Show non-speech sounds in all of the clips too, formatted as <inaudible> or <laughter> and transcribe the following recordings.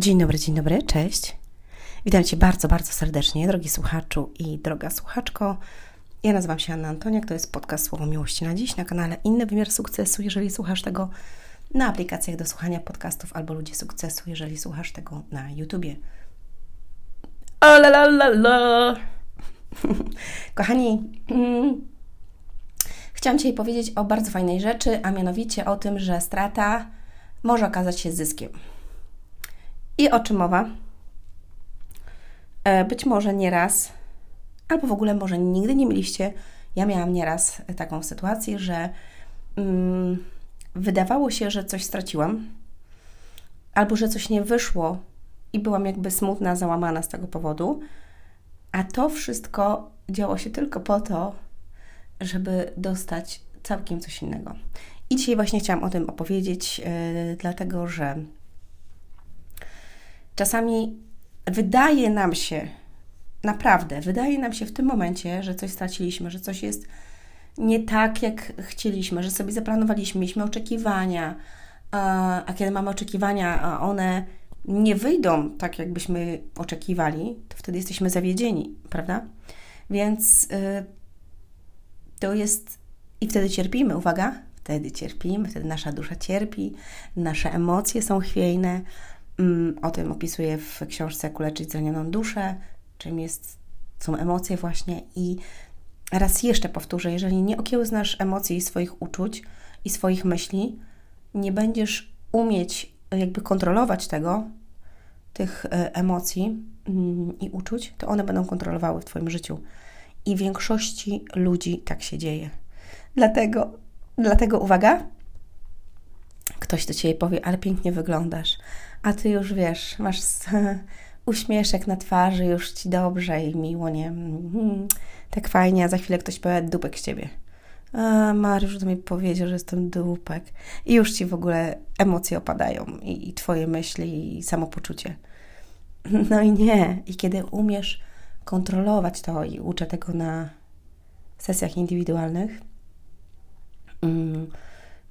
Dzień dobry, dzień dobry, cześć. Witam Cię bardzo, bardzo serdecznie, drogi słuchaczu i droga słuchaczko. Ja nazywam się Anna Antoniak, to jest podcast Słowo Miłości na dziś na kanale Inny Wymiar Sukcesu. Jeżeli słuchasz tego na aplikacjach do słuchania podcastów albo Ludzie Sukcesu, jeżeli słuchasz tego na YouTubie. O la la la la! <laughs> Kochani, mm, chciałam Ci powiedzieć o bardzo fajnej rzeczy, a mianowicie o tym, że strata może okazać się zyskiem. I o czym mowa? E, być może nieraz, albo w ogóle może nigdy nie mieliście. Ja miałam nieraz taką sytuację, że mm, wydawało się, że coś straciłam, albo że coś nie wyszło i byłam jakby smutna, załamana z tego powodu. A to wszystko działo się tylko po to, żeby dostać całkiem coś innego. I dzisiaj właśnie chciałam o tym opowiedzieć, yy, dlatego że czasami wydaje nam się, naprawdę, wydaje nam się w tym momencie, że coś straciliśmy, że coś jest nie tak, jak chcieliśmy, że sobie zaplanowaliśmy, mieliśmy oczekiwania, a, kiedy mamy oczekiwania, a one nie wyjdą tak, jakbyśmy oczekiwali, to wtedy jesteśmy zawiedzieni, prawda? Więc y, to jest. I wtedy cierpimy, uwaga, wtedy cierpimy, wtedy nasza dusza cierpi, nasze emocje są chwiejne. Mm, o tym opisuję w książce Jak uleczyć zranioną duszę, czym jest, są emocje właśnie i raz jeszcze powtórzę, jeżeli nie okiełznasz emocji i swoich uczuć i swoich myśli, nie będziesz umieć jakby kontrolować tego, tych e, emocji mm, i uczuć, to one będą kontrolowały w Twoim życiu. I większości ludzi tak się dzieje. Dlatego, dlatego uwaga, ktoś do Ciebie powie, ale pięknie wyglądasz, a Ty już wiesz, masz <laughs> uśmieszek na twarzy, już Ci dobrze i miło, nie? Hmm, tak fajnie, a za chwilę ktoś powie dupek z Ciebie. A, Mariusz do mnie powiedział, że jestem dupek. I już Ci w ogóle emocje opadają i, i Twoje myśli i samopoczucie. <laughs> No i nie. I kiedy umiesz kontrolować to i uczę tego na sesjach indywidualnych, mm,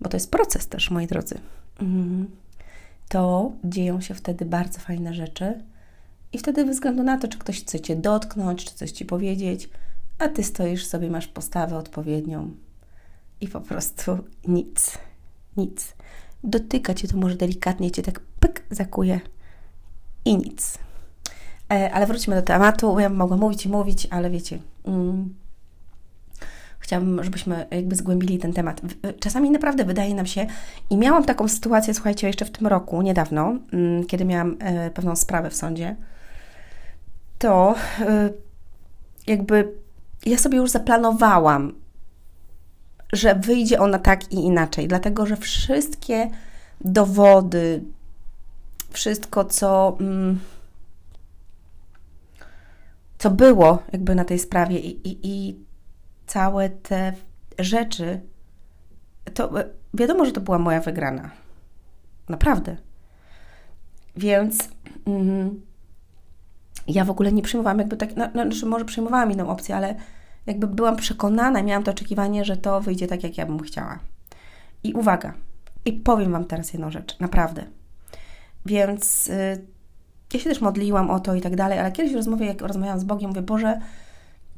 bo to jest proces też, moi drodzy, mm, to dzieją się wtedy bardzo fajne rzeczy. I wtedy, bez względu na to, czy ktoś chce Cię dotknąć, czy coś Ci powiedzieć, a Ty stoisz sobie, masz postawę odpowiednią i po prostu nic, nic. Dotyka Cię to może delikatnie, Cię tak pyk zakuje i nic. E, ale wróćmy do tematu. Ja mogłam mówić i mówić, ale wiecie, mm, chciałabym, żebyśmy jakby zgłębili ten temat. E, czasami naprawdę wydaje nam się, i miałam taką sytuację, słuchajcie, jeszcze w tym roku, niedawno, mm, kiedy miałam e, pewną sprawę w sądzie, to jakby ja sobie już zaplanowałam, że wyjdzie ona tak i inaczej, dlatego że wszystkie dowody, wszystko, co. Mm, co było jakby na tej sprawie i, i, i całe te rzeczy, to e, wiadomo, że to była moja wygrana. Naprawdę. Więc mm, ja w ogóle nie przyjmowałam jakby tak, no, no, znaczy może przyjmowałam inną opcję, ale jakby byłam przekonana, miałam to oczekiwanie, że to wyjdzie tak, jak ja bym chciała. I uwaga, i powiem Wam teraz jedną rzecz, naprawdę. Więc y, ja się też modliłam o to i tak dalej, ale kiedyś w rozmowie, jak rozmawiałam z Bogiem, mówię, Boże,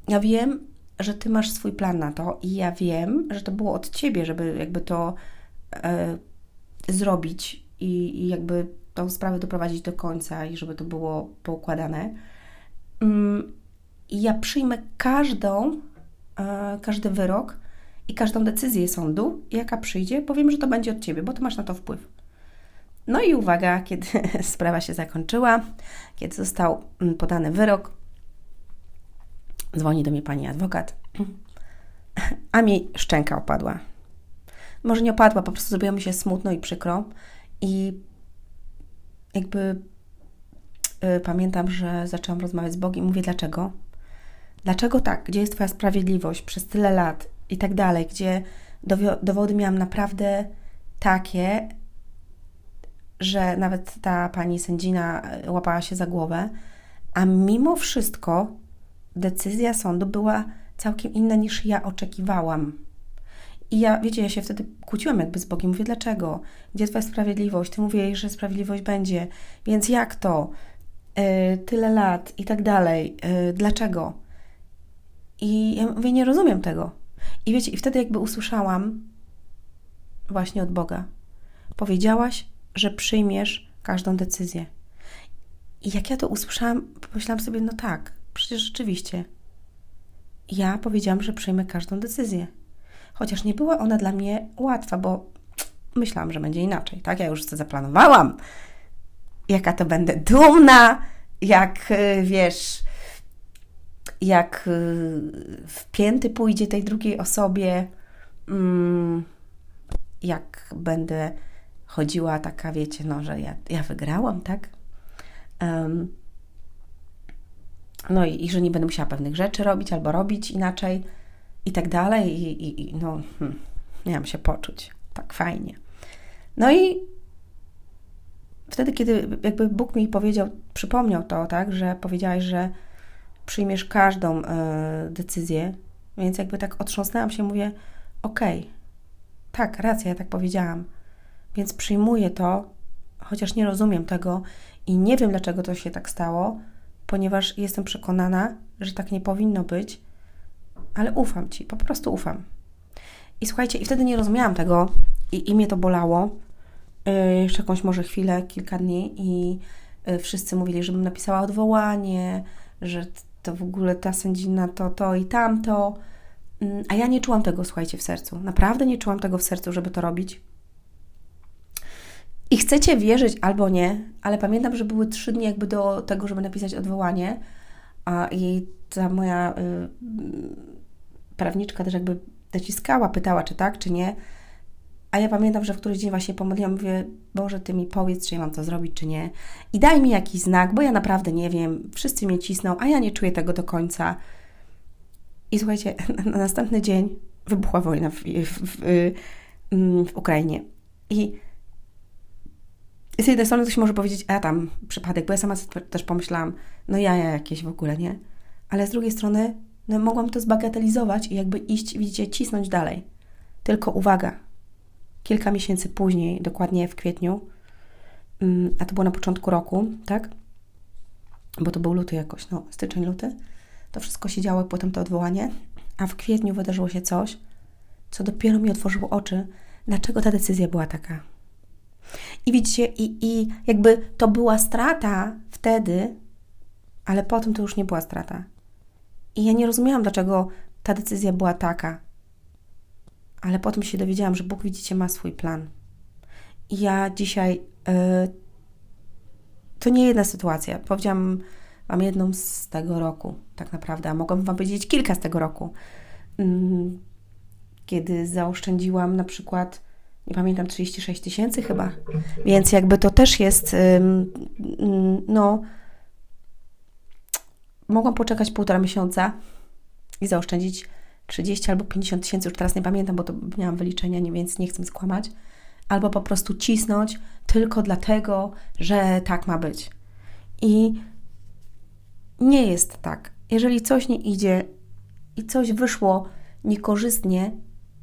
ja wiem, że Ty masz swój plan na to i ja wiem, że to było od Ciebie, żeby jakby to e, zrobić i, i, jakby tą sprawę doprowadzić do końca i żeby to było poukładane. Mm, ja przyjmę każdą, e, każdy wyrok i każdą decyzję sądu, jaka przyjdzie, powiem, że to będzie od Ciebie, bo Ty masz na to wpływ. No i uwaga, <laughs> kiedy sprawa się zakończyła, kiedy został mm, podany wyrok, dzwoni do mnie pani adwokat, a mi szczęka opadła. Może nie opadła, po prostu zrobiło mi się smutno i przykro. I jakby y, pamiętam, że zaczęłam rozmawiać z Bogiem mówię, dlaczego? Dlaczego tak? Gdzie jest Twoja sprawiedliwość przez tyle lat i tak dalej? Gdzie dowody miałam naprawdę takie, że nawet ta pani sędzina e, łapała się za głowę, a mimo wszystko decyzja sądu była całkiem inna niż ja oczekiwałam. I ja, wiecie, ja się wtedy kłóciłam jakby z Bogiem. Mówię, dlaczego? Gdzie Twoja sprawiedliwość? Ty mówisz, że sprawiedliwość będzie. Więc jak to? Yy, tyle lat i tak dalej. Yy, dlaczego? I ja mówię, nie rozumiem tego. I wiecie, i wtedy jakby usłyszałam właśnie od Boga. Powiedziałaś, że przyjmiesz każdą decyzję. I jak ja to usłyszałam, pomyślałam sobie, no tak, przecież rzeczywiście. Ja powiedziałam, że przyjmę każdą decyzję. Chociaż nie była ona dla mnie łatwa, bo myślałam, że będzie inaczej, tak? Ja już to zaplanowałam. Jaka to będę dumna, jak y, wiesz, jak y, w pięty pójdzie tej drugiej osobie, mm, jak będę chodziła taka, wiecie, no, że ja, ja wygrałam, tak? Um, no i, i, że nie będę musiała pewnych rzeczy robić albo robić inaczej i tak dalej. I, i, i no, hmm, miałam się poczuć tak fajnie. No i wtedy, kiedy jakby Bóg mi powiedział, przypomniał to, tak, że powiedziałaś, że przyjmiesz każdą y, decyzję, więc jakby tak otrząsnęłam się, mówię, okej, okay, tak, racja, ja tak powiedziałam, więc przyjmuję to, chociaż nie rozumiem tego i nie wiem, dlaczego to się tak stało, ponieważ jestem przekonana, że tak nie powinno być, ale ufam Ci, po prostu ufam. I słuchajcie, i wtedy nie rozumiałam tego i, i mnie to bolało. Yy, jeszcze jakąś może chwilę, kilka dni i yy, wszyscy mówili, żebym napisała odwołanie, że to w ogóle ta sędzina to, to i tamto. Yy, a ja nie czułam tego, słuchajcie, w sercu. Naprawdę nie czułam tego w sercu, żeby to robić. I chcecie wierzyć albo nie, ale pamiętam, że były trzy dni jakby do tego, żeby napisać odwołanie. A i ta moja y, prawniczka też jakby dociskała, pytała, czy tak, czy nie. A ja pamiętam, że w któryś dzień właśnie pomodliłam, mówię, Boże, Ty mi powiedz, czy ja mam to zrobić, czy nie. I daj mi jakiś znak, bo ja naprawdę nie wiem. Wszyscy mnie cisną, a ja nie czuję tego do końca. I słuchajcie, <laughs> na następny dzień wybuchła wojna w, w, w, w Ukrainie. I z jednej strony ktoś może powiedzieć, a tam przypadek, bo ja sama też pomyślałam, no ja, ja jakieś w ogóle, nie? Ale z drugiej strony no, mogłam to zbagatelizować i jakby iść, widzicie, cisnąć dalej. Tylko uwaga, kilka miesięcy później, dokładnie w kwietniu, mm, a to było na początku roku, tak? Bo to był luty jakoś, no, styczeń, luty. To wszystko się działo, potem to odwołanie, a w kwietniu wydarzyło się coś, co dopiero mi otworzyło oczy, dlaczego ta decyzja była taka. I widzicie, i, i jakby to była strata wtedy, ale potem to już nie była strata. I ja nie rozumiałam, dlaczego ta decyzja była taka. Ale potem się dowiedziałam, że Bóg, widzicie, ma swój plan. I ja dzisiaj. Yy, to nie jedna sytuacja. Powiedziałam Wam jedną z tego roku, tak naprawdę, a mogłam Wam powiedzieć kilka z tego roku. Yy, kiedy zaoszczędziłam na przykład nie pamiętam, 36 tysięcy chyba. Więc jakby to też jest, no, mogłam poczekać półtora miesiąca i zaoszczędzić 30 albo 50 tysięcy, już teraz nie pamiętam, bo to miałam wyliczenia, więc nie chcę skłamać. Albo po prostu cisnąć tylko dlatego, że tak ma być. I nie jest tak. Jeżeli coś nie idzie i coś wyszło niekorzystnie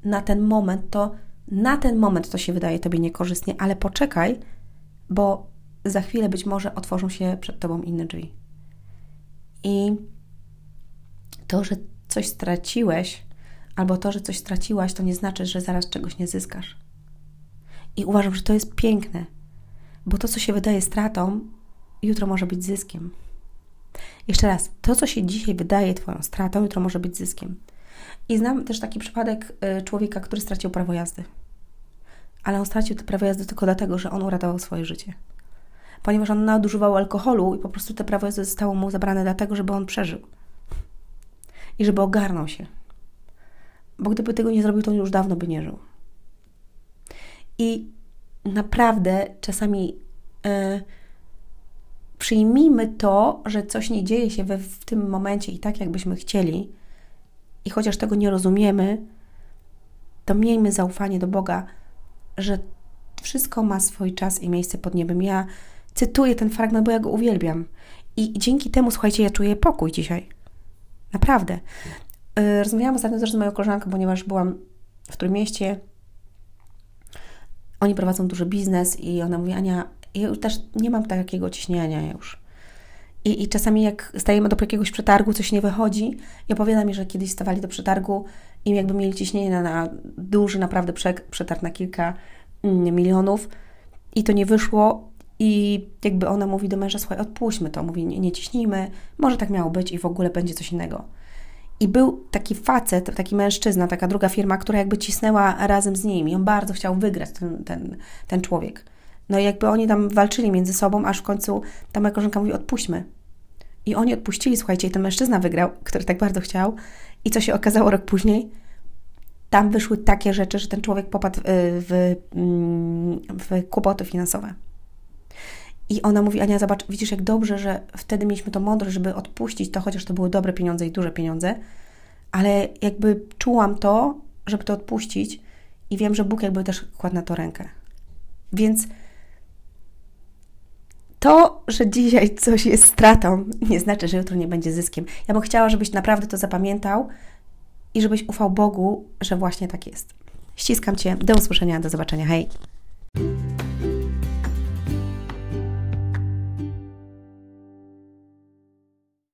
na ten moment, to na ten moment to się wydaje Tobie niekorzystnie, ale poczekaj, bo za chwilę być może otworzą się przed Tobą inne drzwi. I to, że coś straciłeś, albo to, że coś straciłaś, to nie znaczy, że zaraz czegoś nie zyskasz. I uważam, że to jest piękne, bo to, co się wydaje stratą, jutro może być zyskiem. Jeszcze raz, to, co się dzisiaj wydaje Twoją stratą, jutro może być zyskiem. I znam też taki przypadek y, człowieka, który stracił prawo jazdy. Ale on stracił to prawo jazdy tylko dlatego, że on uratował swoje życie. Ponieważ on nadużywał alkoholu i po prostu to prawo jazdy zostało mu zabrane dlatego, żeby on przeżył. I żeby ogarnął się. Bo gdyby tego nie zrobił, to już dawno by nie żył. I naprawdę czasami yy, przyjmijmy to, że coś nie dzieje się we, w tym momencie i tak, jakbyśmy chcieli, i chociaż tego nie rozumiemy, to miejmy zaufanie do Boga, że wszystko ma swój czas i miejsce pod niebem. Ja cytuję ten fragment, bo ja go uwielbiam. I dzięki temu, słuchajcie, ja czuję pokój dzisiaj. Naprawdę. Yy, rozmawiałam ostatnio też z moją koleżanką, ponieważ byłam w którym mieście. Oni prowadzą duży biznes i ona mówi, Ania, ja już też nie mam takiego ciśnienia już. I, I czasami jak stajemy do jakiegoś przetargu, coś nie wychodzi i opowiada mi, że kiedyś stawali do przetargu i jakby mieli ciśnienie na, na duży naprawdę przetarg na kilka mm, milionów i to nie wyszło i jakby ona mówi do męża, słuchaj, odpuśćmy to, mówi, nie, nie ciśnijmy, może tak miało być i w ogóle będzie coś innego. I był taki facet, taki mężczyzna, taka druga firma, która jakby cisnęła razem z nimi. On bardzo chciał wygrać ten, ten, ten człowiek. No i jakby oni tam walczyli między sobą, aż w końcu ta moja koleżanka mówi, odpuśćmy. I oni odpuścili, słuchajcie, i ten mężczyzna wygrał, który tak bardzo chciał. I co się okazało rok później? Tam wyszły takie rzeczy, że ten człowiek popadł w, w, mm, w kłopoty finansowe. I ona mówi, Ania, zobacz, widzisz jak dobrze, że wtedy mieliśmy to mądrość, żeby odpuścić to, chociaż to były dobre pieniądze i duże pieniądze, ale jakby czułam to, żeby to odpuścić i wiem, że Bóg jakby też kładł na to rękę. Więc to, że dzisiaj coś jest stratą, nie znaczy, że jutro nie będzie zyskiem. Ja bym chciała, żebyś naprawdę to zapamiętał i żebyś ufał Bogu, że właśnie tak jest. Ściskam Cię. Do usłyszenia, do zobaczenia. Hej!